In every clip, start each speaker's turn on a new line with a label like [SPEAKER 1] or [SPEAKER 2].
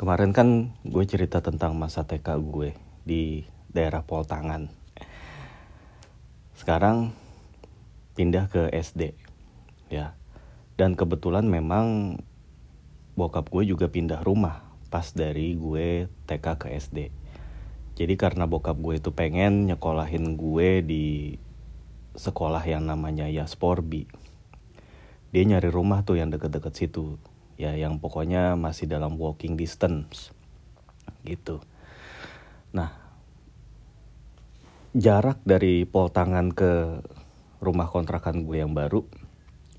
[SPEAKER 1] Kemarin kan gue cerita tentang masa TK gue di daerah Poltangan. Sekarang pindah ke SD. Ya. Dan kebetulan memang bokap gue juga pindah rumah pas dari gue TK ke SD. Jadi karena bokap gue itu pengen nyekolahin gue di sekolah yang namanya Yasporbi. Dia nyari rumah tuh yang deket-deket situ ya yang pokoknya masih dalam walking distance. Gitu. Nah jarak dari Poltangan ke rumah kontrakan gue yang baru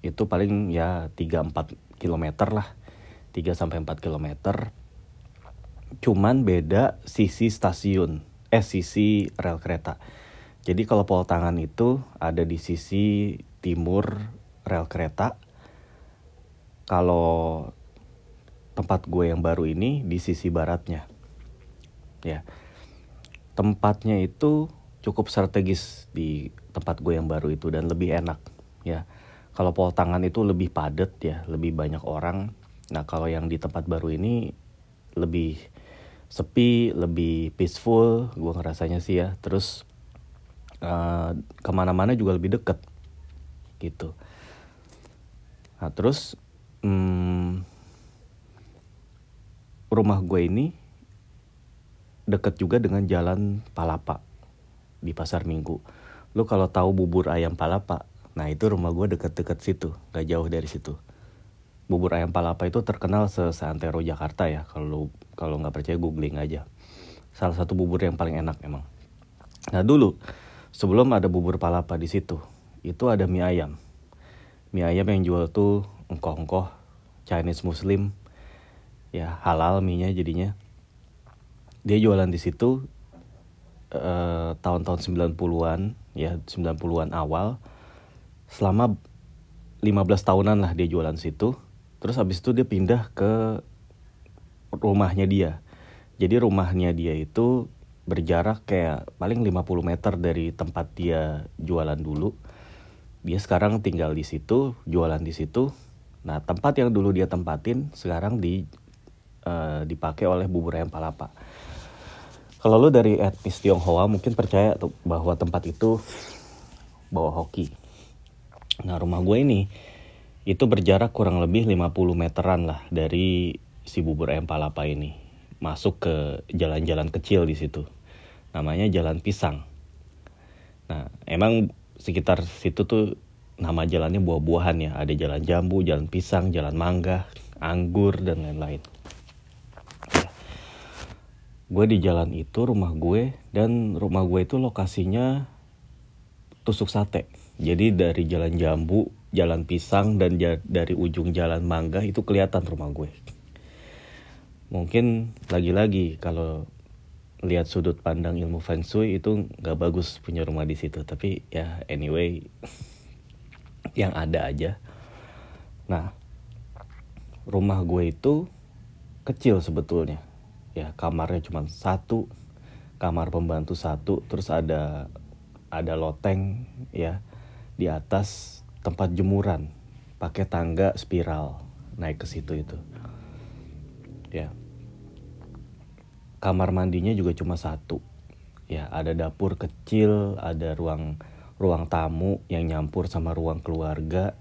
[SPEAKER 1] itu paling ya 3-4 km lah. 3 sampai 4 km cuman beda sisi stasiun eh sisi rel kereta. Jadi kalau Poltangan itu ada di sisi timur rel kereta. Kalau tempat gue yang baru ini di sisi baratnya. Ya. Tempatnya itu cukup strategis di tempat gue yang baru itu dan lebih enak ya. Kalau pol tangan itu lebih padat ya lebih banyak orang. Nah kalau yang di tempat baru ini lebih sepi lebih peaceful gue ngerasanya sih ya. Terus uh, ke mana-mana juga lebih deket gitu. Nah terus hmm, rumah gue ini deket juga dengan jalan Palapa di pasar Minggu. Lu kalau tahu bubur ayam Palapa, nah itu rumah gue deket-deket situ, gak jauh dari situ. Bubur ayam Palapa itu terkenal se-Santero Jakarta ya. Kalau kalau nggak percaya googling aja. Salah satu bubur yang paling enak emang. Nah dulu sebelum ada bubur Palapa di situ, itu ada mie ayam. Mie ayam yang jual tuh engkoh-engkoh Chinese Muslim ya halal mie-nya jadinya. Dia jualan di situ uh, tahun-tahun 90-an ya 90-an awal. Selama 15 tahunan lah dia jualan situ. Terus habis itu dia pindah ke rumahnya dia. Jadi rumahnya dia itu berjarak kayak paling 50 meter dari tempat dia jualan dulu. Dia sekarang tinggal di situ jualan di situ. Nah tempat yang dulu dia tempatin sekarang di uh, dipakai oleh bubur ayam palapa. Kalau lu dari etnis Tionghoa mungkin percaya tuh bahwa tempat itu bawa hoki. Nah rumah gue ini itu berjarak kurang lebih 50 meteran lah dari si bubur ayam palapa ini. Masuk ke jalan-jalan kecil di situ. Namanya Jalan Pisang. Nah, emang sekitar situ tuh nama jalannya buah-buahan ya ada jalan jambu jalan pisang jalan mangga anggur dan lain-lain. Gue di jalan itu rumah gue dan rumah gue itu lokasinya tusuk sate jadi dari jalan jambu jalan pisang dan dari ujung jalan mangga itu kelihatan rumah gue mungkin lagi-lagi kalau lihat sudut pandang ilmu feng shui itu nggak bagus punya rumah di situ tapi ya anyway yang ada aja. Nah, rumah gue itu kecil sebetulnya. Ya, kamarnya cuma satu, kamar pembantu satu, terus ada ada loteng ya di atas tempat jemuran, pakai tangga spiral naik ke situ itu. Ya. Kamar mandinya juga cuma satu. Ya, ada dapur kecil, ada ruang ruang tamu yang nyampur sama ruang keluarga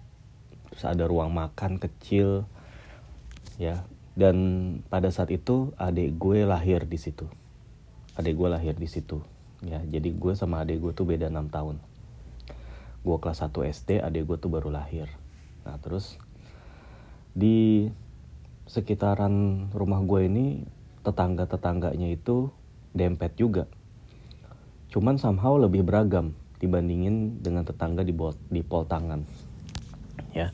[SPEAKER 1] terus ada ruang makan kecil ya dan pada saat itu adik gue lahir di situ. Adik gue lahir di situ ya. Jadi gue sama adik gue tuh beda enam tahun. Gue kelas 1 SD adik gue tuh baru lahir. Nah terus di sekitaran rumah gue ini tetangga tetangganya itu dempet juga. Cuman somehow lebih beragam dibandingin dengan tetangga di bol, di Poltangan ya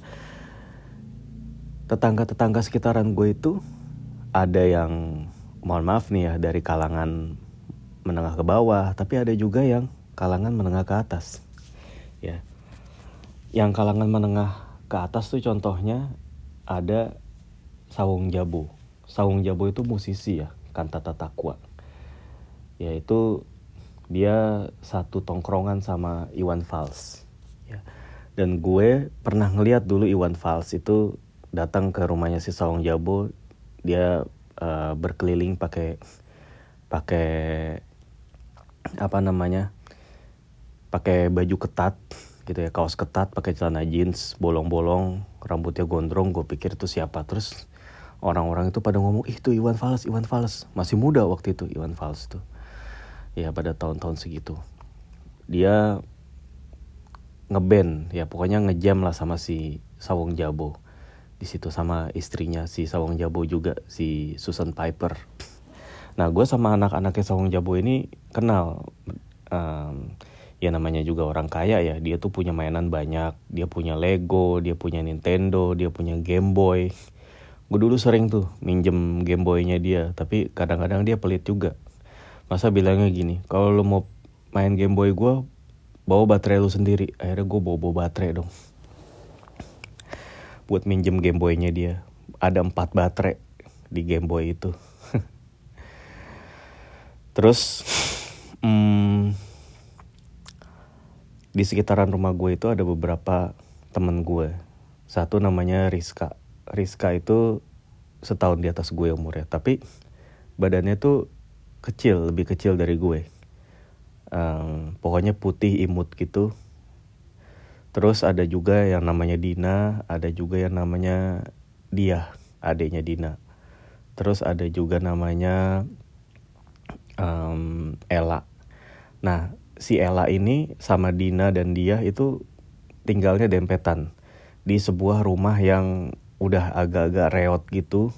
[SPEAKER 1] tetangga-tetangga sekitaran gue itu ada yang mohon maaf nih ya dari kalangan menengah ke bawah tapi ada juga yang kalangan menengah ke atas ya. Yang kalangan menengah ke atas tuh contohnya ada Sawung Jabu. Sawung Jabu itu musisi ya kantata takwa yaitu dia satu tongkrongan sama Iwan Fals ya. dan gue pernah ngeliat dulu Iwan Fals itu datang ke rumahnya si Saung Jabo dia uh, berkeliling pakai pakai apa namanya pakai baju ketat gitu ya kaos ketat pakai celana jeans bolong-bolong rambutnya gondrong gue pikir itu siapa. Terus orang-orang itu pada ngomong ih itu Iwan Fals Iwan Fals. Masih muda waktu itu Iwan Fals tuh ya pada tahun-tahun segitu. Dia ngeband ya pokoknya ngejam lah sama si Sawong Jabo di situ sama istrinya si Sawong Jabo juga si Susan Piper. Nah gue sama anak-anaknya Sawong Jabo ini kenal. Um, ya namanya juga orang kaya ya. Dia tuh punya mainan banyak. Dia punya Lego dia punya Nintendo dia punya Game Boy. Gue dulu sering tuh minjem Game Boynya dia tapi kadang-kadang dia pelit juga. Masa bilangnya gini kalau lo mau main Game Boy gue bawa baterai lu sendiri. Akhirnya gue bawa bawa baterai dong buat minjem Game Boynya dia. Ada empat baterai di Game Boy itu. Terus hmm, di sekitaran rumah gue itu ada beberapa temen gue satu namanya Rizka. Rizka itu setahun di atas gue umurnya tapi badannya tuh kecil lebih kecil dari gue um, pokoknya putih imut gitu terus ada juga yang namanya Dina ada juga yang namanya dia adiknya Dina. Terus ada juga namanya um, Ella. Nah si Ella ini sama Dina dan dia itu tinggalnya dempetan di sebuah rumah yang udah agak-agak reot gitu.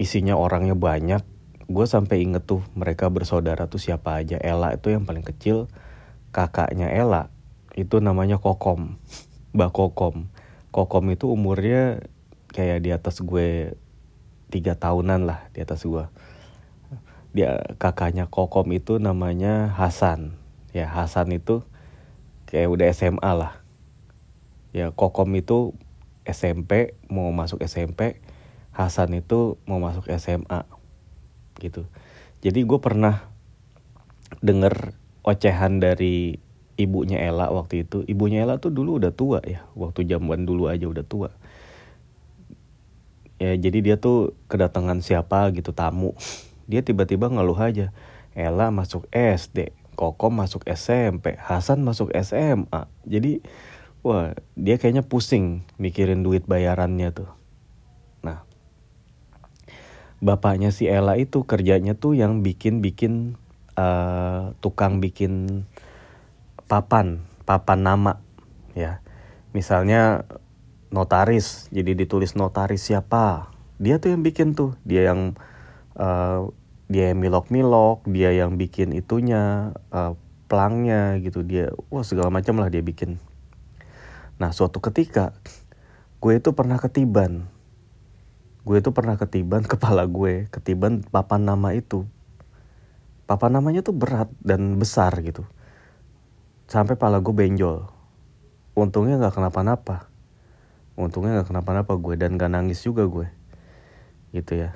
[SPEAKER 1] Isinya orangnya banyak. Gue sampai inget tuh mereka bersaudara tuh siapa aja. Ella itu yang paling kecil kakaknya Ella itu namanya Kokom. Mbak Kokom. Kokom itu umurnya kayak di atas gue tiga tahunan lah di atas gue dia kakaknya Kokom itu namanya Hasan. Ya Hasan itu kayak udah SMA lah. Ya Kokom itu SMP mau masuk SMP Hasan itu mau masuk SMA gitu. Jadi gue pernah denger ocehan dari ibunya Ella waktu itu ibunya Ella tuh dulu udah tua ya waktu zaman dulu aja udah tua ya jadi dia tuh kedatangan siapa gitu tamu dia tiba-tiba ngeluh aja Ella masuk SD Kokom masuk SMP, Hasan masuk SMA. Jadi wah dia kayaknya pusing mikirin duit bayarannya tuh. Nah bapaknya si Ella itu kerjanya tuh yang bikin-bikin uh, tukang bikin papan, papan nama ya. Misalnya notaris, jadi ditulis notaris siapa. Dia tuh yang bikin tuh, dia yang uh, dia yang milok-milok, dia yang bikin itunya, uh, pelangnya gitu, dia wah segala macam lah dia bikin. Nah suatu ketika gue itu pernah ketiban, gue itu pernah ketiban kepala gue, ketiban papan nama itu. Papan namanya tuh berat dan besar gitu, sampai pala gue benjol. Untungnya nggak kenapa-napa, untungnya nggak kenapa-napa gue dan gak nangis juga gue, gitu ya.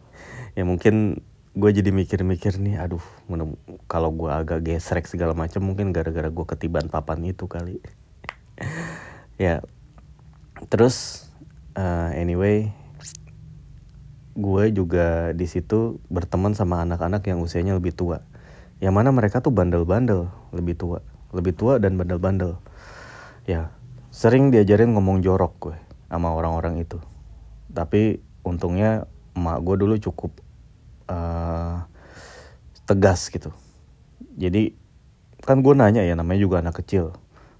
[SPEAKER 1] ya mungkin gue jadi mikir-mikir nih aduh kalau gue agak gesrek segala macam mungkin gara-gara gue ketiban papan itu kali. Ya. Terus uh, anyway gue juga di situ berteman sama anak-anak yang usianya lebih tua. Yang mana mereka tuh bandel-bandel lebih tua lebih tua dan bandel-bandel. Ya sering diajarin ngomong jorok gue sama orang-orang itu. Tapi untungnya emak gue dulu cukup uh, tegas gitu. Jadi kan gue nanya ya namanya juga anak kecil.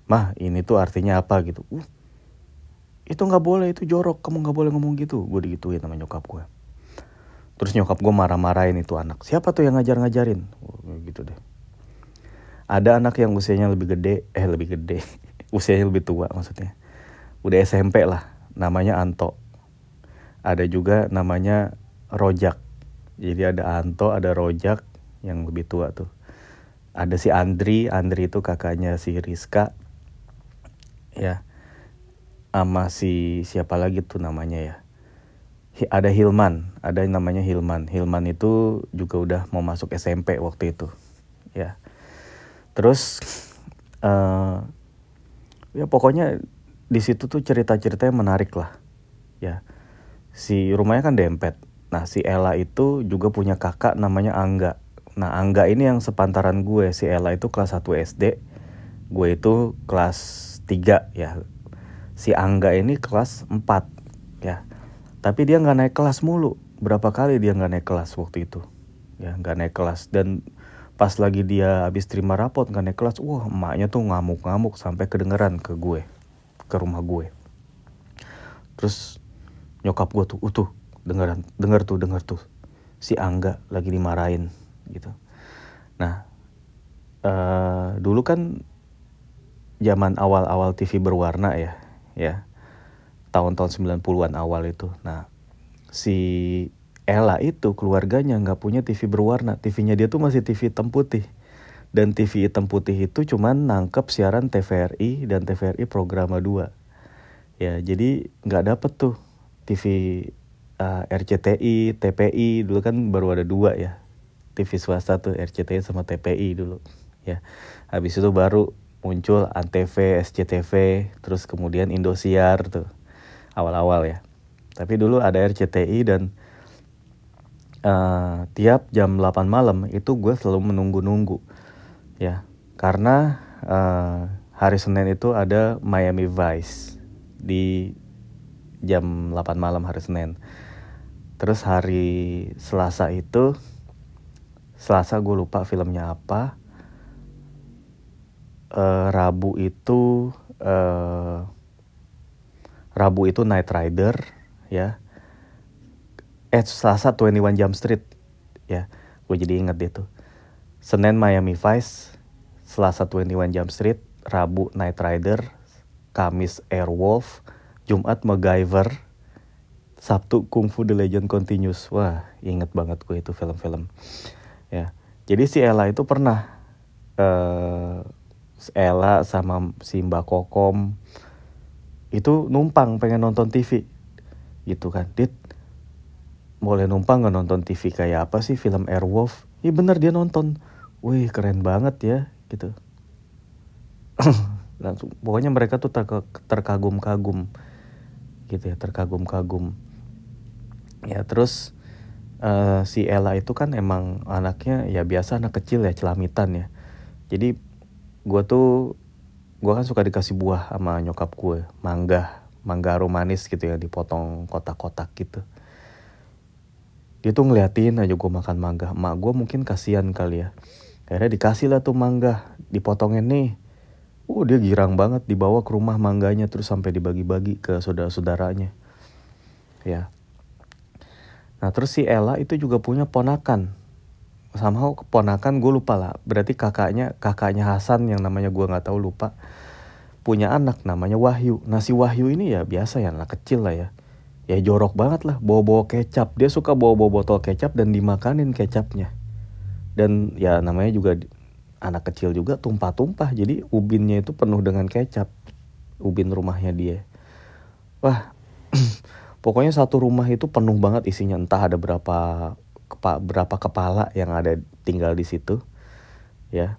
[SPEAKER 1] Mah ini tuh artinya apa? gitu. Uh, itu nggak boleh itu jorok. Kamu nggak boleh ngomong gitu. Gue digituin sama nyokap gue. Terus nyokap gue marah-marahin itu anak. Siapa tuh yang ngajar-ngajarin? Gitu deh ada anak yang usianya lebih gede eh lebih gede. Usianya lebih tua maksudnya. Udah SMP lah namanya Anto. Ada juga namanya Rojak. Jadi ada Anto ada Rojak yang lebih tua tuh. Ada si Andri Andri itu kakaknya si Rizka. Ya. Sama si siapa lagi tuh namanya ya? Ada Hilman ada yang namanya Hilman. Hilman itu juga udah mau masuk SMP waktu itu. Ya terus uh, ya pokoknya di situ tuh cerita-ceritanya menarik lah ya si rumahnya kan dempet Nah si Ella itu juga punya kakak namanya Angga. Nah Angga ini yang sepantaran gue. Si Ella itu kelas 1 SD. Gue itu kelas 3 ya. Si Angga ini kelas 4 ya. Tapi dia nggak naik kelas mulu. Berapa kali dia nggak naik kelas waktu itu. Ya nggak naik kelas. Dan pas lagi dia habis terima rapot nggak naik kelas. Wah emaknya tuh ngamuk-ngamuk sampai kedengeran ke gue. Ke rumah gue. Terus nyokap gue tuh, utuh dengeran denger tuh denger tuh si Angga lagi dimarahin gitu nah uh, dulu kan zaman awal-awal TV berwarna ya ya tahun-tahun 90-an awal itu nah si Ella itu keluarganya nggak punya TV berwarna. TV-nya dia tuh masih TV hitam putih. Dan TV hitam putih itu cuman nangkep siaran TVRI dan TVRI Programa 2 ya jadi nggak dapet tuh TV uh, eh, RCTI, TPI dulu kan baru ada dua ya. TV swasta tuh RCTI sama TPI dulu ya. Habis itu baru muncul Antv, SCTV, terus kemudian Indosiar tuh awal-awal ya. Tapi dulu ada RCTI dan uh, tiap jam 8 malam itu gue selalu menunggu-nunggu ya. Karena uh, hari Senin itu ada Miami Vice di jam 8 malam hari Senin. Terus hari Selasa itu Selasa gue lupa filmnya apa uh, Rabu itu uh, Rabu itu Night Rider ya eh Selasa 21 Jump Street ya gue jadi inget dia tuh Senin Miami Vice Selasa 21 Jump Street Rabu Night Rider Kamis Airwolf Jumat MacGyver Sabtu Kung Fu The Legend Continues. Wah, inget banget gue itu film-film. Ya. Jadi si Ella itu pernah uh, Ella sama si Mbak Kokom itu numpang pengen nonton TV gitu kan dit boleh numpang nggak nonton TV kayak apa sih? Film Airwolf? Iya bener dia nonton. Wih keren banget ya gitu. Langsung pokoknya mereka tuh terkagum-kagum gitu ya terkagum-kagum. Ya terus uh, si Ella itu kan emang anaknya ya biasa anak kecil ya celamitan ya. Jadi gue tuh gue kan suka dikasih buah sama nyokap gue mangga mangga manis gitu ya dipotong kotak-kotak gitu dia tuh ngeliatin aja gue makan mangga mak gue mungkin kasihan kali ya akhirnya dikasih lah tuh mangga dipotongin nih uh dia girang banget dibawa ke rumah mangganya terus sampai dibagi-bagi ke saudara-saudaranya ya Nah terus si Ella itu juga punya ponakan. Sama ponakan gue lupa lah. Berarti kakaknya kakaknya Hasan yang namanya gue nggak tahu lupa. Punya anak namanya Wahyu. Nah si Wahyu ini ya biasa ya anak kecil lah ya. Ya jorok banget lah bawa-bawa kecap. Dia suka bawa-bawa botol kecap dan dimakanin kecapnya. Dan ya namanya juga anak kecil juga tumpah-tumpah. Jadi ubinnya itu penuh dengan kecap. Ubin rumahnya dia. Wah pokoknya satu rumah itu penuh banget isinya entah ada berapa berapa kepala yang ada tinggal di situ ya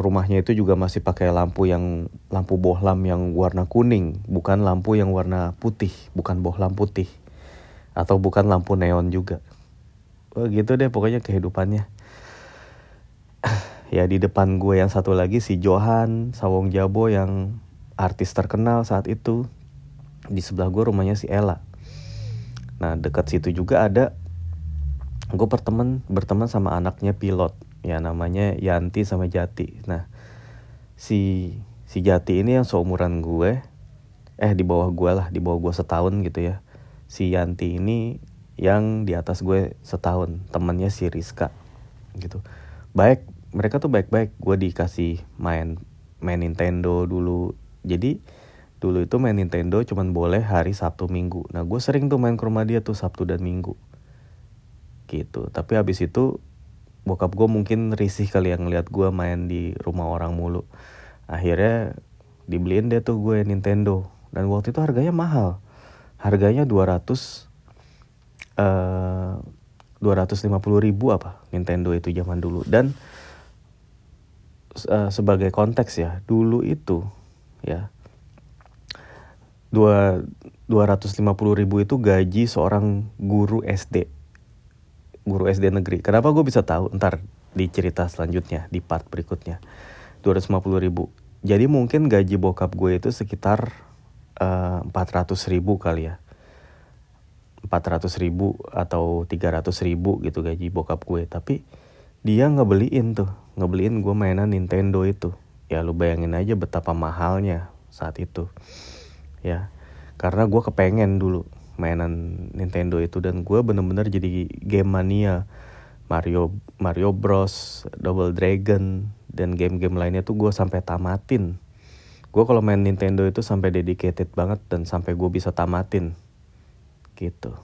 [SPEAKER 1] rumahnya itu juga masih pakai lampu yang lampu bohlam yang warna kuning bukan lampu yang warna putih bukan bohlam putih atau bukan lampu neon juga. Oh, gitu deh pokoknya kehidupannya. Ya di depan gue yang satu lagi si Johan Sawong Jabo yang artis terkenal saat itu di sebelah gue rumahnya si Ella. Nah dekat situ juga ada gue berteman berteman sama anaknya pilot ya namanya Yanti sama Jati nah si si Jati ini yang seumuran gue eh di bawah gue lah di bawah gue setahun gitu ya si Yanti ini yang di atas gue setahun temannya si Rizka gitu baik mereka tuh baik-baik gue dikasih main main Nintendo dulu jadi dulu itu main Nintendo cuman boleh hari Sabtu Minggu. Nah gue sering tuh main ke rumah dia tuh Sabtu dan Minggu. Gitu. Tapi habis itu bokap gue mungkin risih kali yang ngeliat gue main di rumah orang mulu. Akhirnya dibeliin deh tuh gue Nintendo. Dan waktu itu harganya mahal. Harganya 200 uh, 250 ribu apa Nintendo itu zaman dulu. Dan uh, sebagai konteks ya, dulu itu ya dua dua ratus lima puluh ribu itu gaji seorang guru SD guru SD negeri. Kenapa gue bisa tahu? Ntar di cerita selanjutnya di part berikutnya. Dua ratus lima puluh ribu. Jadi mungkin gaji bokap gue itu sekitar eh, uh, ratus ribu kali ya. Empat ratus ribu atau tiga ratus ribu gitu gaji bokap gue tapi dia ngebeliin tuh. Ngebeliin gue mainan Nintendo itu. Ya lu bayangin aja betapa mahalnya saat itu. Ya karena gue kepengen dulu mainan Nintendo itu dan gue bener-bener jadi game mania. Mario Mario Bros Double Dragon dan game-game lainnya tuh gue sampai tamatin. Gue kalau main Nintendo itu sampai dedicated banget dan sampai gue bisa tamatin. Gitu.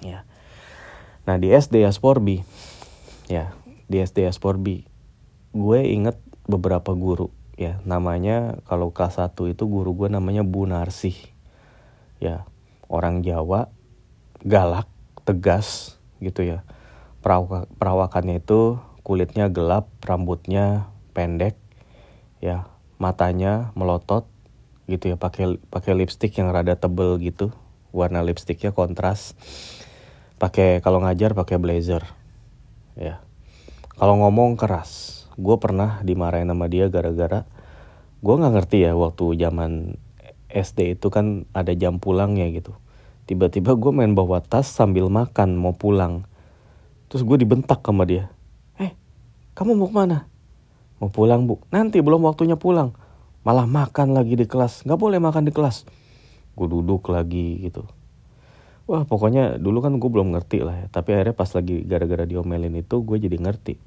[SPEAKER 1] Ya. Nah di SD Asporbi ya di SD Asporbi gue inget beberapa guru ya namanya kalau kelas 1 itu guru gue namanya Bu Narsih ya orang Jawa galak tegas gitu ya. Perawak, perawakannya itu kulitnya gelap rambutnya pendek ya matanya melotot gitu ya. Pakai pakai lipstick yang rada tebel gitu. Warna lipsticknya kontras. Pakai kalau ngajar pakai blazer ya. Kalau ngomong keras gue pernah dimarahin sama dia gara-gara gue nggak ngerti ya waktu zaman SD itu kan ada jam pulang ya gitu tiba-tiba gue main bawa tas sambil makan mau pulang. Terus gue dibentak sama dia. Eh kamu mau ke mana? Mau pulang bu. Nanti belum waktunya pulang. Malah makan lagi di kelas. Nggak boleh makan di kelas. Gue duduk lagi gitu. Wah pokoknya dulu kan gue belum ngerti lah ya. Tapi akhirnya pas lagi gara-gara diomelin itu gue jadi ngerti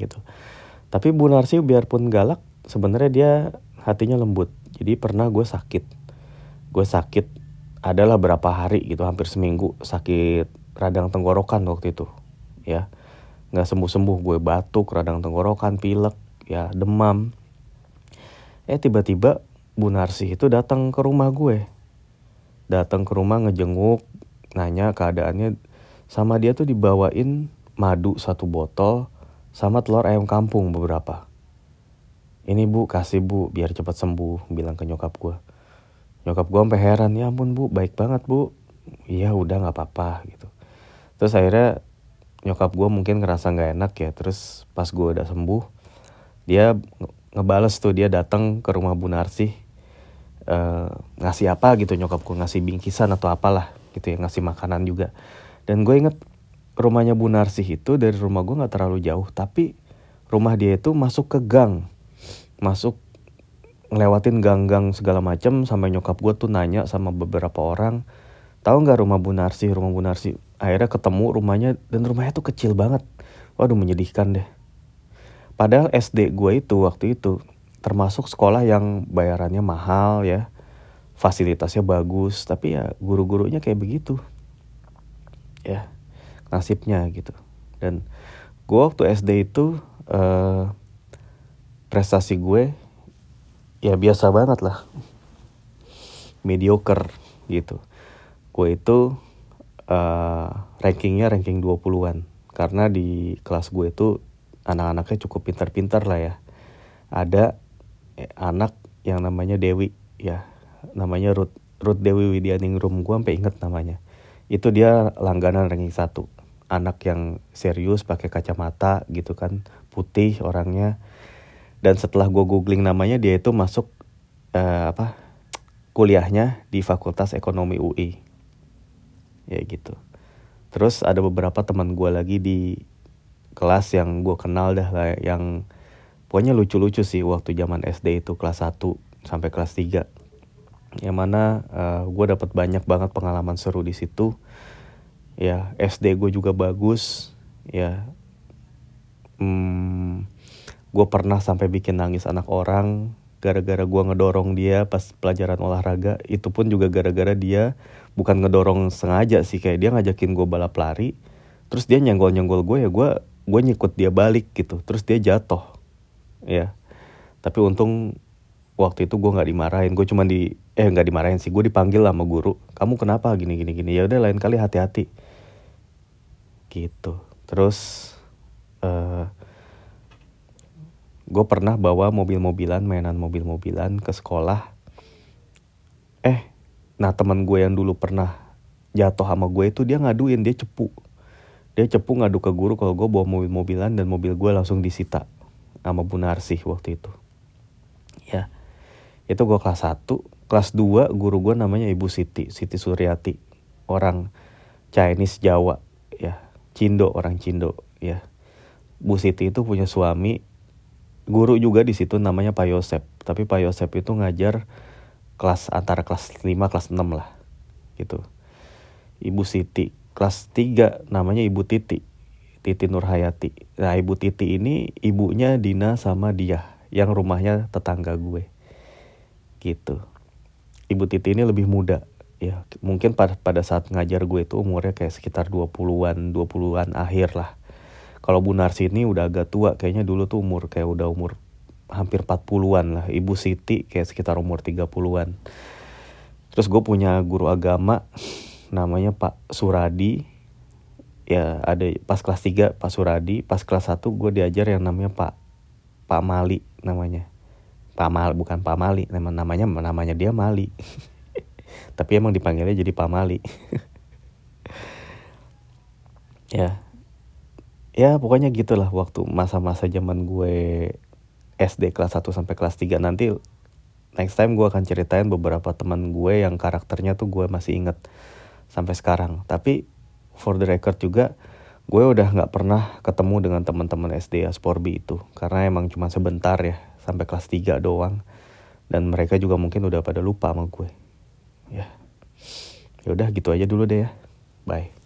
[SPEAKER 1] gitu. Tapi Bu Narsi biarpun galak, sebenarnya dia hatinya lembut. Jadi pernah gue sakit. Gue sakit adalah berapa hari gitu, hampir seminggu sakit radang tenggorokan waktu itu. Ya, nggak sembuh-sembuh gue batuk, radang tenggorokan, pilek, ya demam. Eh tiba-tiba Bu Narsi itu datang ke rumah gue. Datang ke rumah ngejenguk, nanya keadaannya. Sama dia tuh dibawain madu satu botol, sama telur ayam kampung beberapa. Ini bu, kasih bu, biar cepat sembuh, bilang ke nyokap gue. Nyokap gue sampai heran, ya ampun bu, baik banget bu. Iya udah gak apa-apa gitu. Terus akhirnya nyokap gue mungkin ngerasa gak enak ya. Terus pas gue udah sembuh, dia ngebales tuh, dia datang ke rumah Bu Narsi. Uh, ngasih apa gitu nyokap gue ngasih bingkisan atau apalah gitu ya ngasih makanan juga dan gue inget rumahnya Bu Narsih itu dari rumah gue nggak terlalu jauh tapi rumah dia itu masuk ke gang masuk ngelewatin gang-gang segala macam sampai nyokap gue tuh nanya sama beberapa orang tahu nggak rumah Bu Narsih rumah Bu Narsih akhirnya ketemu rumahnya dan rumahnya tuh kecil banget. Waduh menyedihkan deh. Padahal SD gue itu waktu itu termasuk sekolah yang bayarannya mahal ya fasilitasnya bagus tapi ya guru-gurunya kayak begitu ya nasibnya gitu. Dan gue waktu SD itu uh, prestasi gue ya biasa banget lah. Mediocre gitu. Gue itu uh, rankingnya ranking 20-an karena di kelas gue itu anak-anaknya cukup pintar-pintar lah ya. Ada eh, anak yang namanya Dewi ya. Namanya Ruth Ruth Dewi Widyaningrum gue sampai inget namanya. Itu dia langganan ranking satu. Anak yang serius pakai kacamata gitu kan. Putih orangnya dan setelah gue googling namanya dia itu masuk uh, apa kuliahnya di Fakultas Ekonomi UI ya gitu. Terus ada beberapa teman gue lagi di kelas yang gue kenal dah lah yang pokoknya lucu-lucu sih waktu zaman SD itu kelas 1 sampai kelas 3 yang mana uh, eh, gue dapat banyak banget pengalaman seru di situ. Ya SD gue juga bagus. Ya hmm, gue pernah sampai bikin nangis anak orang gara-gara gue ngedorong dia pas pelajaran olahraga. Itu pun juga gara-gara dia bukan ngedorong sengaja sih kayak dia ngajakin gue balap lari terus dia nyenggol nyenggol gue ya gue gue nyikut dia balik gitu terus dia jatuh ya. Tapi untung waktu itu gue nggak dimarahin gue cuma di eh nggak dimarahin sih gue dipanggil sama guru kamu kenapa gini gini gini? Ya udah lain kali hati-hati. Gitu. Terus uh, gue pernah bawa mobil-mobilan mainan mobil-mobilan ke sekolah. Eh nah teman gue yang dulu pernah jatuh sama gue itu dia ngaduin dia cepu. Dia cepu ngadu ke guru kalau gue bawa mobil-mobilan dan mobil gue langsung disita sama Bu Narsih waktu itu. Ya itu gue kelas 1 kelas 2 guru gue namanya Ibu Siti Siti Suryati. Orang Chinese Jawa ya. Cindo orang Cindo ya. Bu Siti itu punya suami guru juga di situ namanya Pak Yosep. Tapi Pak Yosep itu ngajar kelas antara kelas 5 kelas 6 lah gitu. Ibu Siti kelas 3 namanya Ibu Titi Titi Nurhayati. Nah Ibu Titi ini ibunya Dina sama dia yang rumahnya tetangga gue gitu. Ibu Titi ini lebih muda ya. Mungkin pada saat ngajar gue itu umurnya kayak sekitar 20-an 20-an akhir lah kalau Bu Narsi ini udah agak tua, kayaknya dulu tuh umur kayak udah umur hampir 40-an lah. Ibu Siti kayak sekitar umur 30-an. Terus gue punya guru agama namanya Pak Suradi. Ya ada pas kelas 3 Pak Suradi, pas kelas 1 gue diajar yang namanya Pak Pak Mali namanya. Pak Mal bukan Pak Mali, namanya namanya dia Mali. Tapi emang dipanggilnya jadi Pak Mali. ya, ya pokoknya gitulah waktu masa-masa zaman gue SD kelas 1 sampai kelas 3 nanti next time gue akan ceritain beberapa teman gue yang karakternya tuh gue masih inget sampai sekarang. Tapi for the record juga gue udah nggak pernah ketemu dengan teman-teman SD Asporbi itu. Karena emang cuma sebentar ya sampai kelas 3 doang. Dan mereka juga mungkin udah pada lupa sama gue. Ya. Ya udah gitu aja dulu deh ya. Bye